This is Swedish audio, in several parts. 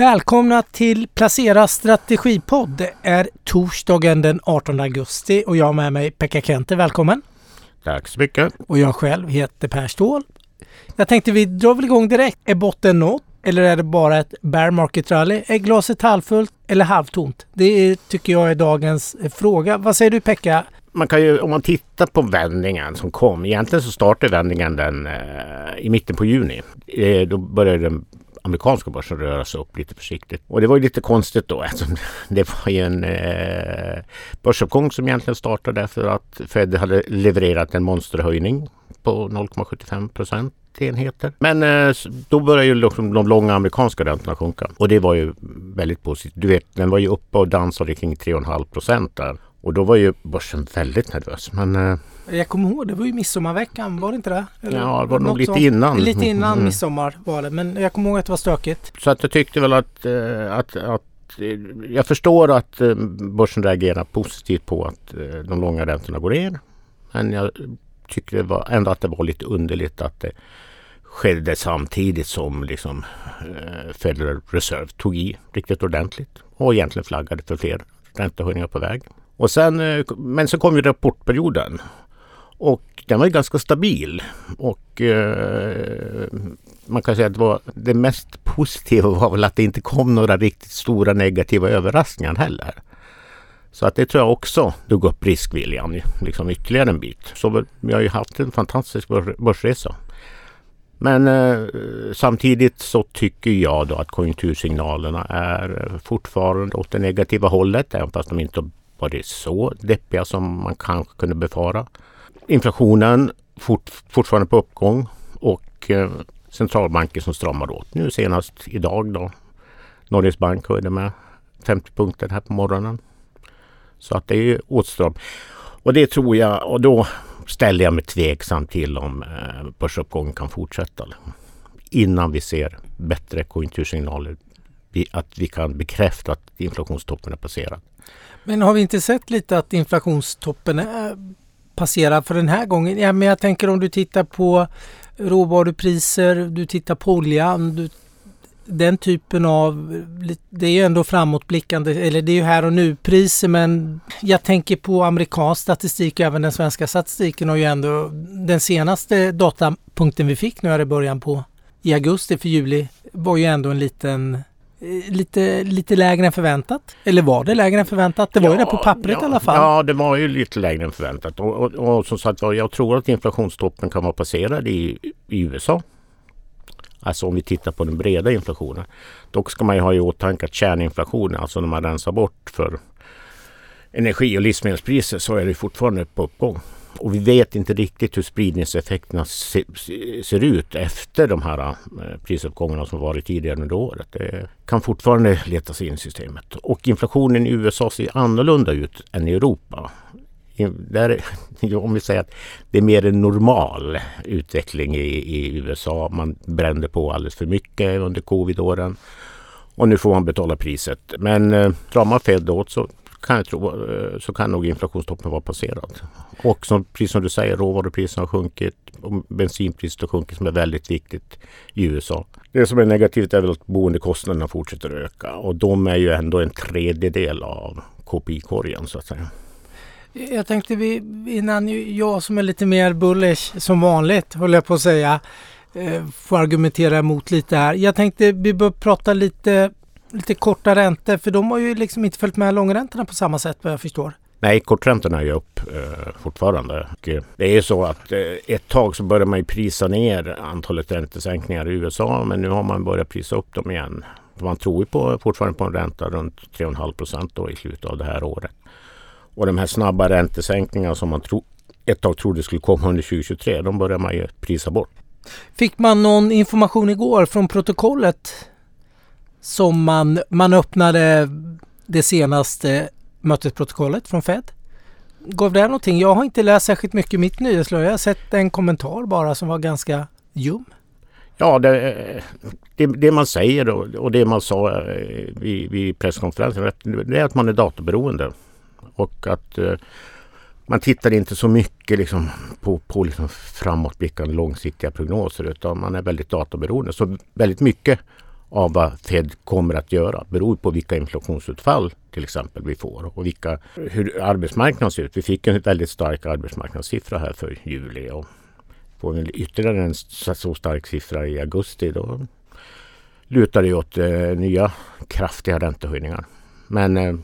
Välkomna till Placera strategipodd. Det är torsdagen den 18 augusti och jag har med mig Pekka Kente. Välkommen! Tack så mycket! Och jag själv heter Per Ståhl. Jag tänkte vi drar väl igång direkt. Är botten nådd? Eller är det bara ett bear market rally? Är glaset halvfullt eller halvtomt? Det tycker jag är dagens fråga. Vad säger du Pekka? Man kan ju, om man tittar på vändningen som kom. Egentligen så startade vändningen den eh, i mitten på juni. Eh, då började den amerikanska börsen röra sig upp lite försiktigt. Och det var ju lite konstigt då eftersom alltså, det var ju en eh, börsuppgång som egentligen startade för att Fed hade levererat en monsterhöjning på 0,75 procent enheter. Men eh, då började ju liksom de långa amerikanska räntorna sjunka och det var ju väldigt positivt. Du vet, den var ju uppe och dansade kring 3,5 procent där och då var ju börsen väldigt nervös. Men eh, jag kommer ihåg, det var ju midsommarveckan, var det inte det? Eller ja, det var nog lite sånt. innan. Lite innan mm. midsommar var det, men jag kommer ihåg att det var stökigt. Så att jag tyckte väl att, eh, att, att jag förstår att eh, börsen reagerar positivt på att eh, de långa räntorna går ner. Men jag var, ändå att det var lite underligt att det skedde samtidigt som liksom, Federal Reserve tog i riktigt ordentligt och egentligen flaggade för fler räntehöjningar på väg. Och sen, men så kom ju rapportperioden och den var ju ganska stabil. Och eh, man kan säga att det, var, det mest positiva var väl att det inte kom några riktigt stora negativa överraskningar heller. Så att det tror jag också drog upp riskviljan liksom ytterligare en bit. Så vi har ju haft en fantastisk börsresa. Men eh, samtidigt så tycker jag då att konjunktursignalerna är eh, fortfarande åt det negativa hållet. Även fast de inte varit så deppiga som man kanske kunde befara inflationen fort, fortfarande på uppgång och eh, centralbanker som stramar åt. Nu senast idag då. Norges bank höjde med 50 punkter här på morgonen. Så att det är åtstram. Och det tror jag och då ställer jag mig tveksam till om eh, börsuppgången kan fortsätta. Liksom. Innan vi ser bättre konjunktursignaler. Att vi kan bekräfta att inflationstoppen är passerad. Men har vi inte sett lite att inflationstoppen är passera för den här gången. Ja, men jag tänker om du tittar på råvarupriser, du tittar på oljan, du, den typen av, det är ju ändå framåtblickande, eller det är ju här och nu priser men jag tänker på amerikansk statistik, även den svenska statistiken och ju ändå, den senaste datapunkten vi fick nu här i början på i augusti för juli var ju ändå en liten lite, lite lägre än förväntat? Eller var det lägre än förväntat? Det var ja, ju det på pappret ja, i alla fall. Ja, det var ju lite lägre än förväntat. Och, och, och som sagt jag tror att inflationstoppen kan vara passerad i, i USA. Alltså om vi tittar på den breda inflationen. Dock ska man ju ha i åtanke att kärninflationen, alltså när man rensar bort för energi och livsmedelspriser så är det fortfarande på uppgång. Och vi vet inte riktigt hur spridningseffekterna se, ser ut efter de här eh, prisuppgångarna som varit tidigare under året. Det kan fortfarande leta sig in i systemet. Och inflationen i USA ser annorlunda ut än i Europa. Där, om vi säger att det är mer en normal utveckling i, i USA. Man brände på alldeles för mycket under covidåren. Och nu får man betala priset. Men eh, drar man Fed åt så kan jag tro, eh, så kan nog inflationstoppen vara passerad. Och som, precis som du säger, råvarupriserna har sjunkit och bensinpriset har sjunkit som är väldigt viktigt i USA. Det som är negativt är väl att boendekostnaderna fortsätter att öka och de är ju ändå en tredjedel av KPI-korgen så att säga. Jag tänkte vi, innan jag som är lite mer bullish som vanligt, håller jag på att säga, eh, får argumentera emot lite här. Jag tänkte vi bör prata lite lite korta räntor för de har ju liksom inte följt med långräntorna på samma sätt vad jag förstår. Nej, korträntorna är ju upp eh, fortfarande. Och, eh, det är ju så att eh, ett tag så började man ju prisa ner antalet räntesänkningar i USA men nu har man börjat prisa upp dem igen. Man tror ju på, fortfarande på en ränta runt 3,5 procent i slutet av det här året. Och de här snabba räntesänkningarna som man tro, ett tag trodde skulle komma under 2023, de börjar man ju prisa bort. Fick man någon information igår från protokollet som man, man öppnade det senaste mötesprotokollet från Fed. Gav det någonting? Jag har inte läst särskilt mycket i mitt nyhetslöj. Jag har sett en kommentar bara som var ganska ljum. Ja, det, det, det, man säger och det man sa eh, vid, vid presskonferensen det är att man är datorberoende. Och att eh, man tittar inte så mycket liksom på, på liksom framåtblickande långsiktiga prognoser utan man är väldigt databeroende. Så väldigt mycket av vad Fed kommer att göra. beror på vilka inflationsutfall till exempel vi får och vilka, hur arbetsmarknaden ser ut. Vi fick en väldigt stark arbetsmarknadssiffra här för juli och får vi ytterligare en så stark siffra i augusti då lutar det åt eh, nya kraftiga räntehöjningar. Men eh,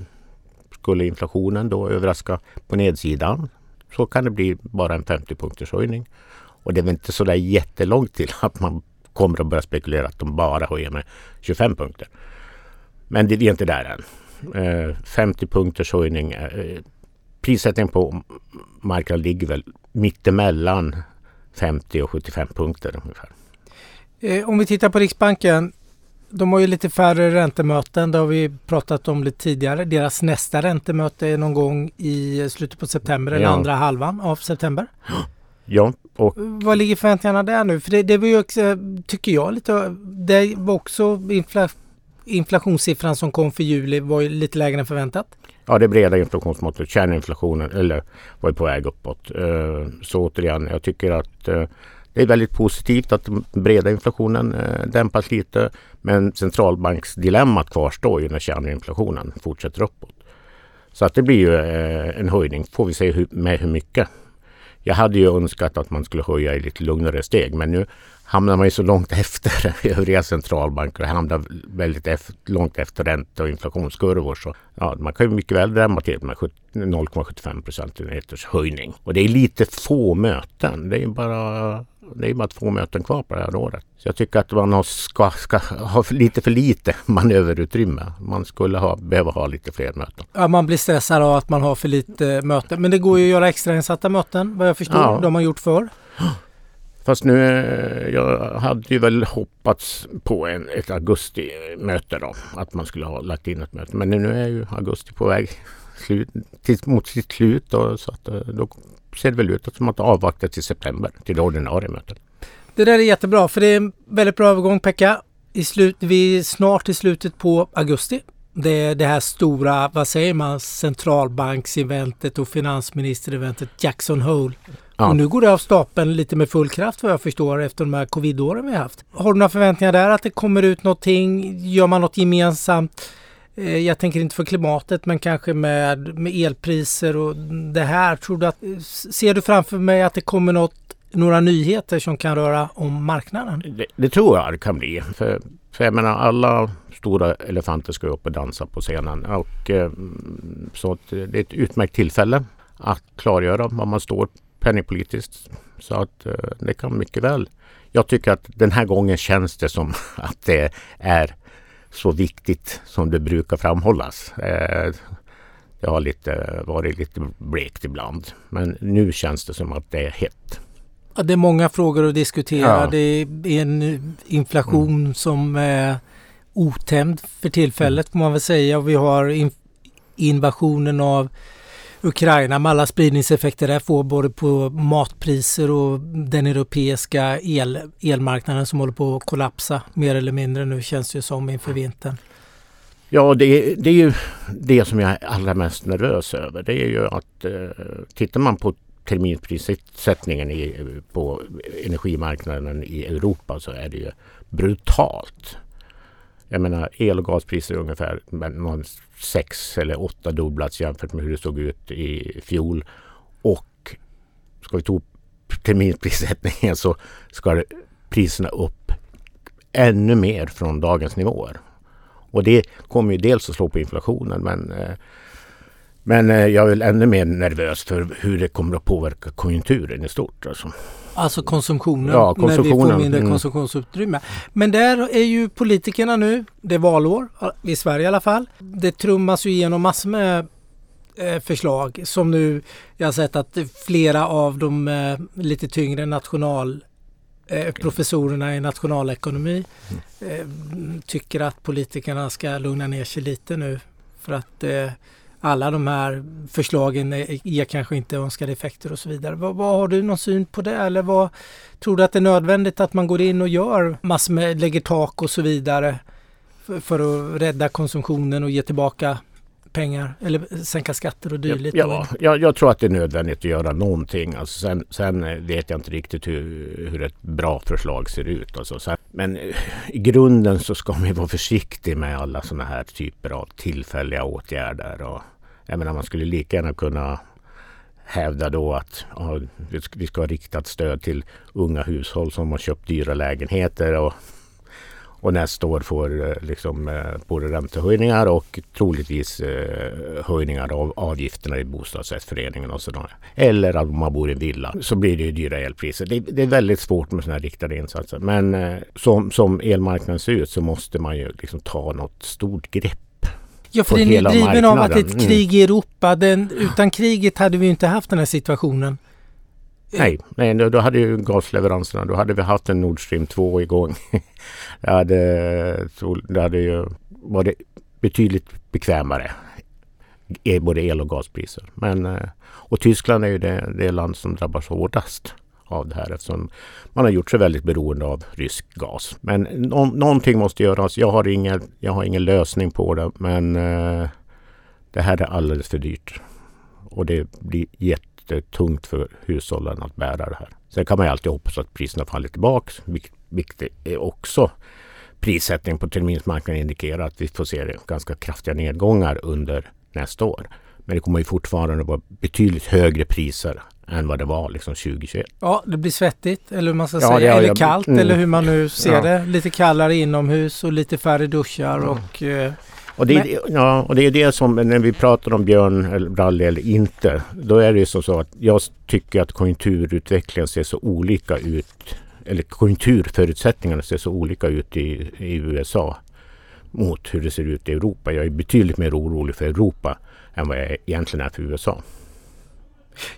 skulle inflationen då överraska på nedsidan så kan det bli bara en 50 punkters höjning. Och det är väl inte så där jättelångt till att man kommer att börja spekulera att de bara höjer med 25 punkter. Men det är inte där än. 50 eh, punkters höjning. Eh, prissättningen på marknaden ligger väl mittemellan 50 och 75 punkter ungefär. Eh, om vi tittar på Riksbanken. De har ju lite färre räntemöten. Det har vi pratat om lite tidigare. Deras nästa räntemöte är någon gång i slutet på september eller andra halvan av september. Ja, och... Vad ligger förväntningarna där nu? För det, det var ju också, tycker jag, lite... Det var också infla, inflationssiffran som kom för juli var ju lite lägre än förväntat. Ja, det breda inflationsmåttet, kärninflationen, eller var ju på väg uppåt. Eh, så återigen, jag tycker att eh, det är väldigt positivt att den breda inflationen eh, dämpas lite. Men centralbanksdilemmat kvarstår ju när kärninflationen fortsätter uppåt. Så att det blir ju en höjning. Får vi se med hur mycket. Jag hade ju önskat att man skulle höja i lite lugnare steg men nu hamnar man ju så långt efter övriga centralbanker och hamnar väldigt efter, långt efter ränte och inflationskurvor. Så ja, man kan ju mycket väl drämma till med 0,75 procentenheters höjning. Och det är lite få möten. Det är bara det är bara två möten kvar på det här året. Så jag tycker att man ska, ska ha lite för lite manöverutrymme. Man skulle ha, behöva ha lite fler möten. Ja, man blir stressad av att man har för lite möten. Men det går ju att göra extrainsatta möten vad jag förstår. Ja. De har gjort förr. Fast nu, eh, jag hade ju väl hoppats på en, ett augustimöte då. Att man skulle ha lagt in ett möte. Men nu är ju augusti på väg slut, till, mot sitt slut. Då, så att, eh, då ser det väl ut som att avvakta till september, till det ordinarie mötet. Det där är jättebra för det är en väldigt bra övergång Pekka. I slut, vi är snart i slutet på augusti. Det är det här stora, vad säger man, centralbankseventet och finansministereventet Jackson Hole. Ja. Och nu går det av stapeln lite med full kraft vad jag förstår efter de här covidåren vi har haft. Har du några förväntningar där att det kommer ut någonting? Gör man något gemensamt? Eh, jag tänker inte för klimatet men kanske med, med elpriser och det här. Tror du att, eh, ser du framför mig att det kommer något, några nyheter som kan röra om marknaden? Det, det tror jag det kan bli. För, för jag menar alla stora elefanter ska upp och dansa på scenen. Och, eh, så det är ett utmärkt tillfälle att klargöra var man står penningpolitiskt. Så att det kan mycket väl. Jag tycker att den här gången känns det som att det är så viktigt som det brukar framhållas. Eh, det har lite, varit lite blekt ibland. Men nu känns det som att det är hett. Ja, det är många frågor att diskutera. Ja. Det är en inflation mm. som är otämjd för tillfället får man väl säga. Och vi har invasionen av Ukraina med alla spridningseffekter det får både på matpriser och den europeiska el, elmarknaden som håller på att kollapsa mer eller mindre nu känns det ju som inför vintern. Ja, det, det är ju det som jag är allra mest nervös över. Det är ju att eh, tittar man på terminprissättningen i, på energimarknaden i Europa så är det ju brutalt. Jag menar el och gaspriser är ungefär sex eller åtta dubblats jämfört med hur det såg ut i fjol. Och ska vi ta terminsprissättningen så ska priserna upp ännu mer från dagens nivåer. Och det kommer ju dels att slå på inflationen men, eh, men eh, jag är ännu mer nervös för hur det kommer att påverka konjunkturen i stort. Alltså. Alltså konsumtionen, ja, konsumtionen. när vi får mindre mm. konsumtionsutrymme. Men där är ju politikerna nu, det är valår, i Sverige i alla fall. Det trummas ju igenom massor med eh, förslag som nu, jag har sett att flera av de eh, lite tyngre national professorerna i nationalekonomi mm. tycker att politikerna ska lugna ner sig lite nu för att alla de här förslagen ger kanske inte önskade effekter och så vidare. Vad, vad, har du någon syn på det eller vad tror du att det är nödvändigt att man går in och gör massor med, lägger tak och så vidare för, för att rädda konsumtionen och ge tillbaka pengar eller sänka skatter och dylikt? Ja, ja, jag tror att det är nödvändigt att göra någonting. Alltså sen, sen vet jag inte riktigt hur, hur ett bra förslag ser ut. Alltså sen, men i grunden så ska man vara försiktig med alla sådana här typer av tillfälliga åtgärder. Och, jag menar man skulle lika gärna kunna hävda då att ja, vi ska ha riktat stöd till unga hushåll som har köpt dyra lägenheter och och nästa år får eh, liksom eh, både räntehöjningar och troligtvis eh, höjningar av avgifterna i bostadsrättsföreningen och sådär. Eller om man bor i en villa så blir det dyra elpriser. Det, det är väldigt svårt med sådana här riktade insatser. Men som, som elmarknaden ser ut så måste man ju liksom ta något stort grepp Ja, för den är driven marknaden. av att det är ett mm. krig i Europa. Den, utan kriget hade vi inte haft den här situationen. Eh. Nej, nej då hade ju gasleveranserna, då hade vi haft en Nord Stream 2 igång. det, hade, det hade ju varit betydligt bekvämare e, både el och gaspriser. Men, eh, och Tyskland är ju det, det land som drabbas hårdast av det här eftersom man har gjort sig väldigt beroende av rysk gas. Men nå någonting måste göras. Jag har, ingen, jag har ingen lösning på det men eh, det här är alldeles för dyrt. Och det blir jätte jättetungt för hushållen att bära det här. Sen kan man ju alltid hoppas att priserna faller tillbaka. Vilket är också prissättningen på terminsmarknaden indikerar att vi får se ganska kraftiga nedgångar under nästa år. Men det kommer ju fortfarande vara betydligt högre priser än vad det var liksom 2021. Ja, det blir svettigt eller hur man ska ja, säga. Eller kallt mm, eller hur man nu ser ja. det. Lite kallare inomhus och lite färre duschar mm. och eh, och det, är, ja, och det är det som när vi pratar om björn eller rally eller inte. Då är det ju så att jag tycker att konjunkturutvecklingen ser så olika ut. Eller konjunkturförutsättningarna ser så olika ut i, i USA mot hur det ser ut i Europa. Jag är betydligt mer orolig för Europa än vad jag egentligen är för USA.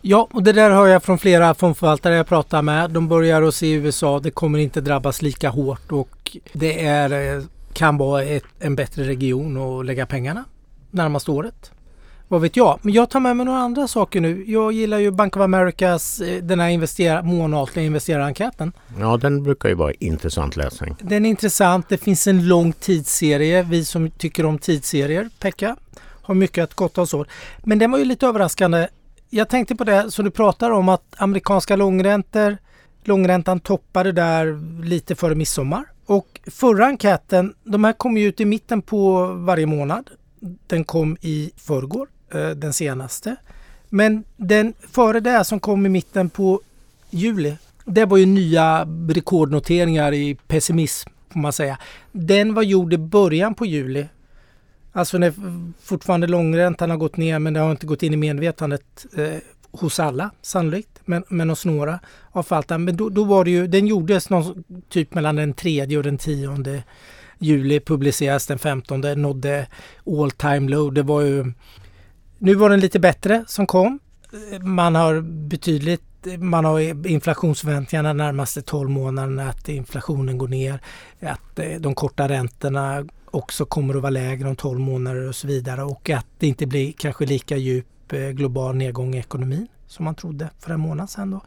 Ja, och det där hör jag från flera fondförvaltare jag pratar med. De börjar att se USA. Det kommer inte drabbas lika hårt och det är eh, kan vara ett, en bättre region att lägga pengarna närmaste året. Vad vet jag? Men jag tar med mig några andra saker nu. Jag gillar ju Bank of Americas eh, den här investera, månatliga investerarenkäten. Ja, den brukar ju vara intressant läsning. Den är intressant. Det finns en lång tidsserie. Vi som tycker om tidsserier, Pekka, har mycket att gotta oss åt. Men den var ju lite överraskande. Jag tänkte på det som du pratar om att amerikanska långräntor, långräntan toppade där lite före midsommar. Och förra enkäten, de här kommer ju ut i mitten på varje månad. Den kom i förrgår, eh, den senaste. Men den före det som kom i mitten på juli, det var ju nya rekordnoteringar i pessimism får man säga. Den var gjord i början på juli. Alltså när fortfarande långräntan har gått ner men det har inte gått in i medvetandet eh, hos alla sannolikt, men, men hos några av Faltan. Men då, då, var det ju, den gjordes någon, typ mellan den 3 och den tionde juli, publicerades den 15, nådde all time low. Det var ju, nu var den lite bättre som kom. Man har betydligt man har inflationsförväntningarna närmaste 12 månaderna att inflationen går ner, att eh, de korta räntorna också kommer att vara lägre om 12 månader och så vidare och att det inte blir kanske lika djup eh, global nedgång i ekonomin som man trodde för en månad sedan. Då.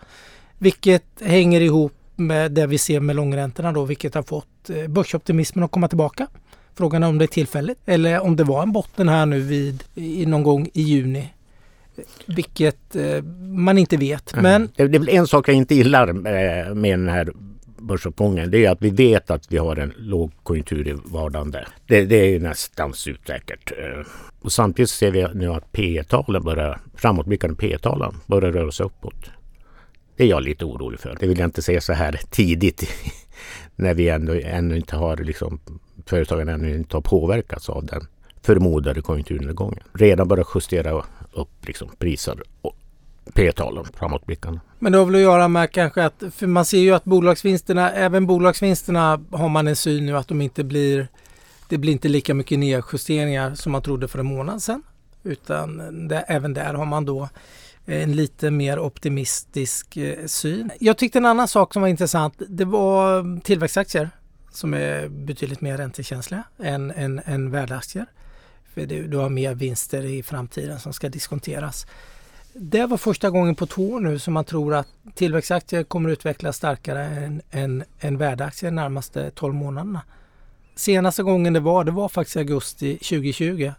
Vilket hänger ihop med det vi ser med långräntorna då, vilket har fått eh, börsoptimismen att komma tillbaka. Frågan är om det är tillfälligt eller om det var en botten här nu vid i någon gång i juni. Vilket eh, man inte vet. Mm. Men... Det är väl en sak jag inte gillar med den här börsuppgången det är att vi vet att vi har en lågkonjunktur i vardande. Det, det är nästan säkert. Eh, och samtidigt ser vi nu att P talen börjar, framåtblickande P talen börjar röra sig uppåt. Det är jag lite orolig för. Det vill jag inte se så här tidigt när vi ändå, ännu inte har liksom, företagen ännu inte har påverkats av den förmodade konjunkturnedgången. Redan börjar justera upp liksom, priser och P-talen framåtblickande. Men det har väl att göra med kanske att, för man ser ju att bolagsvinsterna, även bolagsvinsterna har man en syn nu att de inte blir det blir inte lika mycket nedjusteringar som man trodde för en månad sedan. Utan det, även där har man då eh, en lite mer optimistisk eh, syn. Jag tyckte en annan sak som var intressant. Det var mm, tillväxtaktier som är betydligt mer räntekänsliga än, än, än värdeaktier. För du, du har mer vinster i framtiden som ska diskonteras. Det var första gången på två år nu som man tror att tillväxtaktier kommer utvecklas starkare än, än, än värdeaktier de närmaste 12 månaderna. Senaste gången det var, det var faktiskt augusti 2020.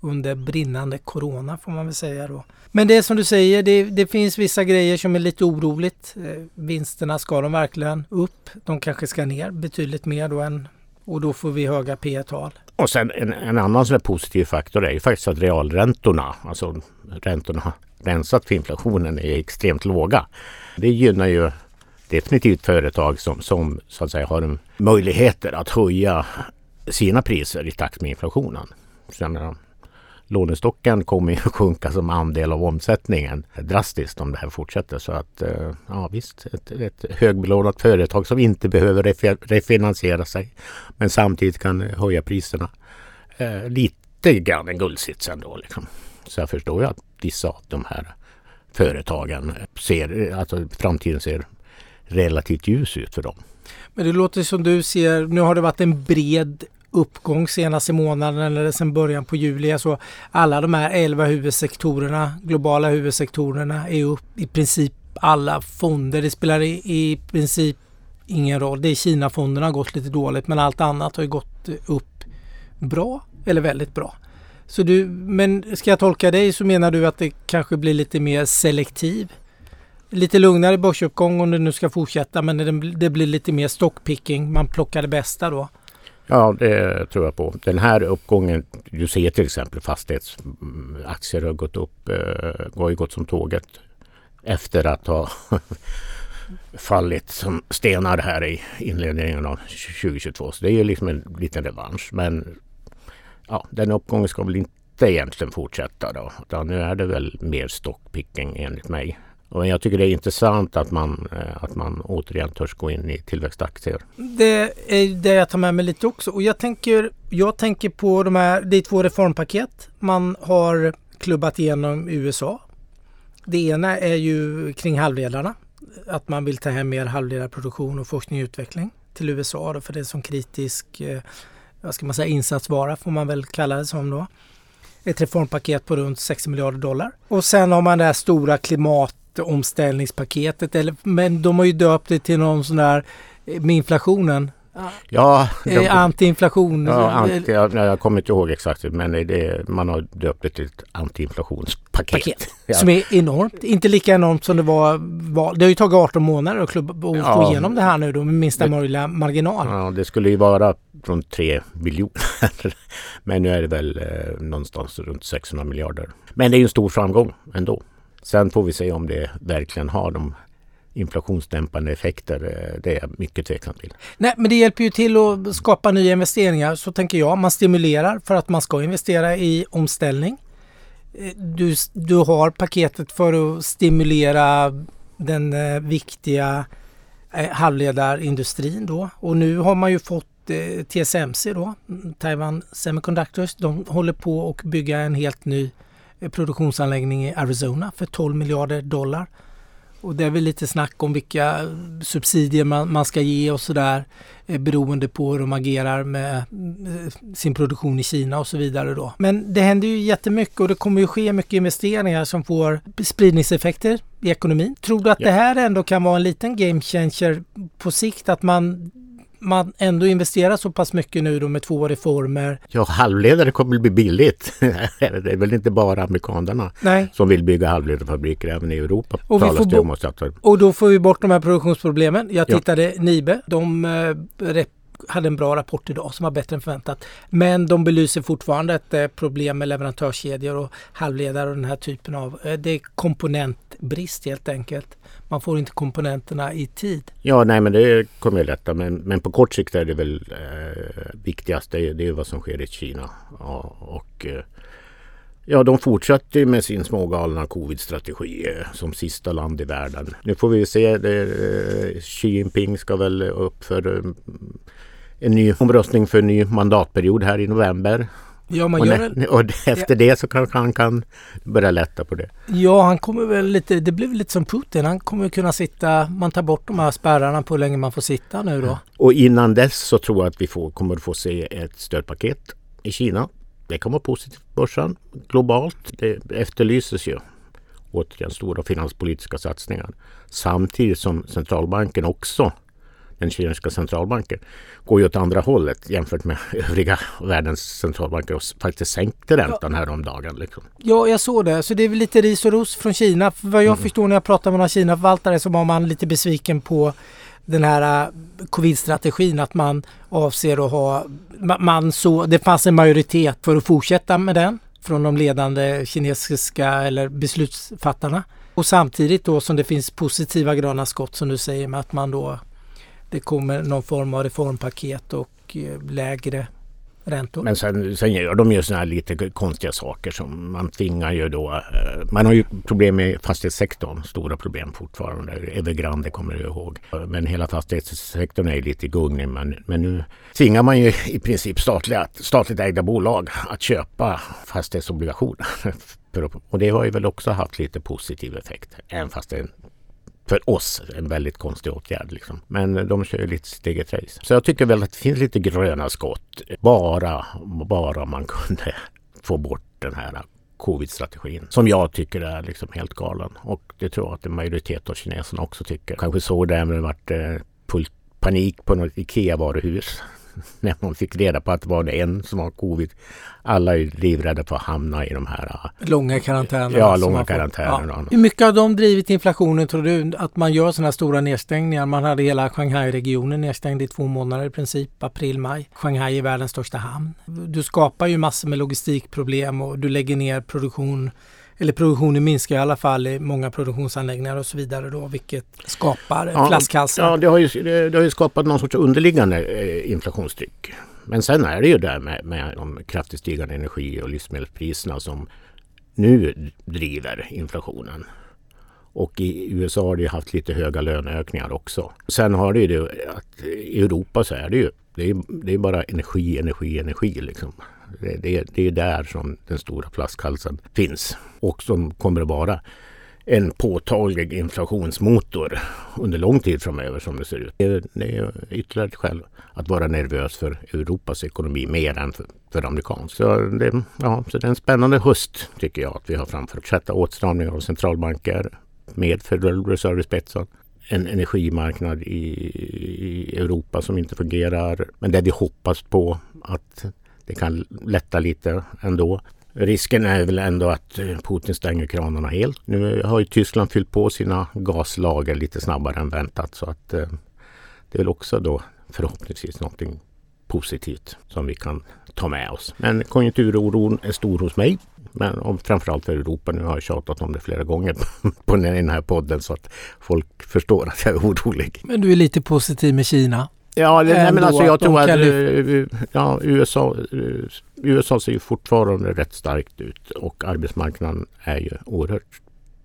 under brinnande corona får man väl säga då. Men det är som du säger, det, det finns vissa grejer som är lite oroligt. Eh, vinsterna, ska de verkligen upp? De kanske ska ner betydligt mer då än och då får vi höga P tal Och sen en, en annan sån positiv faktor är ju faktiskt att realräntorna, alltså räntorna rensat för inflationen, är extremt låga. Det gynnar ju definitivt företag som, som så att säga har möjligheter att höja sina priser i takt med inflationen. Så menar, lånestocken kommer ju att sjunka som andel av omsättningen drastiskt om det här fortsätter. Så att eh, ja visst, ett, ett högbelånat företag som inte behöver refinansiera sig men samtidigt kan höja priserna. Eh, lite grann en guldsits ändå. Liksom. Så jag förstår ju att vissa av de här företagen ser, alltså framtiden ser relativt ljus ut för dem. Men det låter som du ser, nu har det varit en bred uppgång senaste månaden eller sedan början på juli. Alltså alla de här 11 huvudsektorerna, globala huvudsektorerna är upp i princip alla fonder. Det spelar i, i princip ingen roll. Det är Kina-fonderna har gått lite dåligt men allt annat har ju gått upp bra eller väldigt bra. Så du, men ska jag tolka dig så menar du att det kanske blir lite mer selektiv? Lite lugnare börsuppgång om det nu ska fortsätta men det, det blir lite mer stockpicking. Man plockar det bästa då? Ja, det tror jag på. Den här uppgången, du ser till exempel fastighetsaktier mm, har gått upp, eh, har ju gått som tåget efter att ha fallit som stenar här i inledningen av 2022. Så det är ju liksom en liten revansch. Men ja, den uppgången ska väl inte egentligen fortsätta då. Utan nu är det väl mer stockpicking enligt mig. Och jag tycker det är intressant att man, eh, att man återigen törs gå in i tillväxtaktier. Det är det jag tar med mig lite också. Och jag tänker, jag tänker på de här, det är två reformpaket man har klubbat igenom i USA. Det ena är ju kring halvledarna. Att man vill ta hem mer halvledarproduktion och forskning och utveckling till USA då, för det är en sån kritisk eh, vad ska man säga, insatsvara får man väl kalla det som då. Ett reformpaket på runt 60 miljarder dollar. Och sen har man det här stora klimatomställningspaketet. Eller, men de har ju döpt det till någon sån där eh, med inflationen. Ja, de, eh, antiinflation. Ja, anti, jag, jag kommer inte ihåg exakt men det, man har döpt det till ett antiinflationspaket. Paket, ja. Som är enormt. Inte lika enormt som det var. var det har ju tagit 18 månader att, klubb, att ja. få igenom det här nu då med minsta möjliga marginal. Ja, det skulle ju vara från 3 biljoner. men nu är det väl eh, någonstans runt 600 miljarder. Men det är ju en stor framgång ändå. Sen får vi se om det verkligen har de inflationsdämpande effekter. Eh, det är jag mycket tveksam till. Nej, men det hjälper ju till att skapa nya investeringar. Så tänker jag. Man stimulerar för att man ska investera i omställning. Eh, du, du har paketet för att stimulera den eh, viktiga eh, halvledarindustrin då. Och nu har man ju fått eh, TSMC då, mm, Taiwan Semiconductors. De håller på att bygga en helt ny eh, produktionsanläggning i Arizona för 12 miljarder dollar. Och det är väl lite snack om vilka subsidier man, man ska ge och sådär eh, beroende på hur de agerar med eh, sin produktion i Kina och så vidare då. Men det händer ju jättemycket och det kommer ju ske mycket investeringar som får spridningseffekter i ekonomin. Tror du att ja. det här ändå kan vara en liten game changer på sikt? Att man man ändå investerar så pass mycket nu då med två reformer. Ja, halvledare kommer att bli billigt. det är väl inte bara amerikanerna Nej. som vill bygga halvledarfabriker, även i Europa och, vi får om och då får vi bort de här produktionsproblemen. Jag tittade ja. Nibe, de eh, hade en bra rapport idag som var bättre än förväntat. Men de belyser fortfarande ett problem med leverantörskedjor och halvledare och den här typen av... Eh, det är brist helt enkelt. Man får inte komponenterna i tid. Ja, nej men det kommer ju lätta. Men, men på kort sikt är det väl eh, viktigast det, det är vad som sker i Kina. Ja, och eh, Ja, de fortsätter med sin smågalna covid-strategi eh, som sista land i världen. Nu får vi se. Det, eh, Xi Jinping ska väl upp för eh, en ny omröstning för en ny mandatperiod här i november. Ja, man och, gör när, och efter ja. det så kanske han kan börja lätta på det. Ja, han kommer väl lite, det blir lite som Putin. Han kommer kunna sitta, man tar bort de här spärrarna på hur länge man får sitta nu då. Och innan dess så tror jag att vi får, kommer få se ett stödpaket i Kina. Det kommer vara positivt på börsen globalt. Det efterlyses ju återigen stora finanspolitiska satsningar. Samtidigt som centralbanken också den kinesiska centralbanken, går ju åt andra hållet jämfört med övriga världens centralbanker och faktiskt sänkte räntan ja. häromdagen. Liksom. Ja, jag såg det. Så det är väl lite ris och ros från Kina. För vad jag mm. förstår när jag pratar med några Kina-förvaltare så var man lite besviken på den här äh, covid-strategin att man avser att ha, man så, det fanns en majoritet för att fortsätta med den från de ledande kinesiska eller beslutsfattarna. Och samtidigt då som det finns positiva gröna skott som du säger med att man då det kommer någon form av reformpaket och eh, lägre räntor. Men sen, sen gör de ju sådana här lite konstiga saker som man tvingar ju då. Eh, man har ju problem med fastighetssektorn, stora problem fortfarande. Evergrande kommer du ihåg. Men hela fastighetssektorn är lite i gungning. Men, men nu tvingar man ju i princip statliga, statligt ägda bolag att köpa fastighetsobligationer. Och det har ju väl också haft lite positiv effekt. Även fast det för oss en väldigt konstig åtgärd. Liksom. Men de kör ju lite sitt eget race. Så jag tycker väl att det finns lite gröna skott. Bara, bara man kunde få bort den här covid-strategin som jag tycker är liksom helt galen. Och det tror jag att en majoritet av kineserna också tycker. Kanske såg det även varit eh, panik på något IKEA-varuhus när man fick reda på att det var det en som var covid. Alla är livrädda för att hamna i de här äh, långa karantänerna. Ja, långa karantänerna. Ja. Hur mycket har de drivit inflationen tror du? Att man gör sådana stora nedstängningar. Man hade hela Shanghai-regionen nedstängd i två månader i princip, april, maj. Shanghai är världens största hamn. Du skapar ju massor med logistikproblem och du lägger ner produktion eller produktionen minskar i alla fall i många produktionsanläggningar och så vidare då, vilket skapar ja, flaskhalsar. Ja, det har, ju, det, det har ju skapat någon sorts underliggande eh, inflationstryck. Men sen är det ju där med, med de kraftigt stigande energi och livsmedelspriserna som nu driver inflationen. Och i USA har det haft lite höga löneökningar också. Sen har det ju det att i Europa så är det ju det är, det är bara energi, energi, energi liksom. Det, det, det är där som den stora flaskhalsen finns och som kommer att vara en påtaglig inflationsmotor under lång tid framöver som det ser ut. Det är ytterligare ett skäl att vara nervös för Europas ekonomi mer än för, för amerikansk. Så det, ja, så det är en spännande höst tycker jag att vi har framför oss. Sätta åtstramningar av centralbanker med Federal Reserve i spetsen. En energimarknad i, i Europa som inte fungerar men där vi hoppas på att det kan lätta lite ändå. Risken är väl ändå att eh, Putin stänger kranarna helt. Nu har ju Tyskland fyllt på sina gaslager lite snabbare än väntat så att eh, det är väl också då förhoppningsvis någonting positivt som vi kan ta med oss. Men konjunkturoron är stor hos mig. Men om, framförallt för Europa. Nu har jag tjatat om det flera gånger på den här podden så att folk förstår att jag är orolig. Men du är lite positiv med Kina? Ja, det, nej, men alltså jag tror att uh, ja, USA, USA ser ju fortfarande rätt starkt ut och arbetsmarknaden är ju oerhört,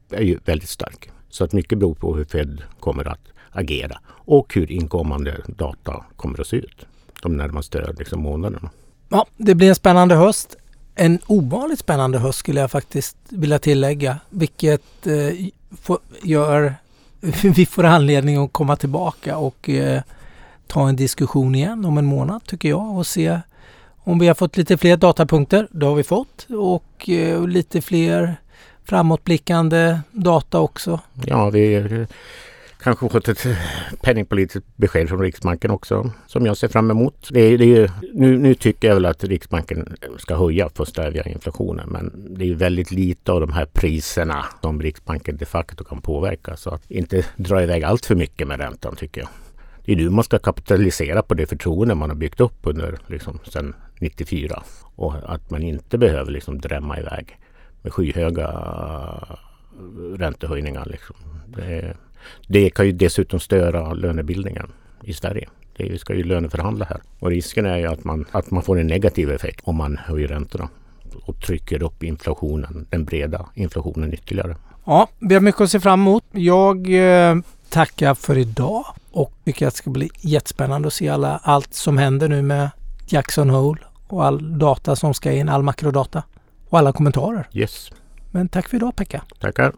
är ju väldigt stark. Så att mycket beror på hur Fed kommer att agera och hur inkommande data kommer att se ut de närmaste liksom, månaderna. Ja, det blir en spännande höst. En ovanligt spännande höst skulle jag faktiskt vilja tillägga, vilket eh, får, gör vi får anledning att komma tillbaka och eh, ta en diskussion igen om en månad tycker jag och se om vi har fått lite fler datapunkter. Det har vi fått och eh, lite fler framåtblickande data också. Ja, vi kanske fått ett penningpolitiskt besked från Riksbanken också som jag ser fram emot. Det är, det är, nu, nu, tycker jag väl att Riksbanken ska höja för att stävja inflationen men det är väldigt lite av de här priserna som Riksbanken de facto kan påverka så att inte dra iväg allt för mycket med räntan tycker jag det är nu man ska kapitalisera på det förtroende man har byggt upp under liksom, sedan 94. Och att man inte behöver liksom drämma iväg med skyhöga räntehöjningar. Liksom. Det, det, kan ju dessutom störa lönebildningen i Sverige. Vi ska ju löneförhandla här och risken är ju att man, att man får en negativ effekt om man höjer räntorna och trycker upp inflationen, den breda inflationen ytterligare. Ja, vi har mycket att se fram emot. Jag eh, tackar för idag och tycker att det ska bli jättespännande att se alla, allt som händer nu med Jackson Hole och all data som ska in, all makrodata och alla kommentarer. Yes. Men tack för idag Pekka. Tackar.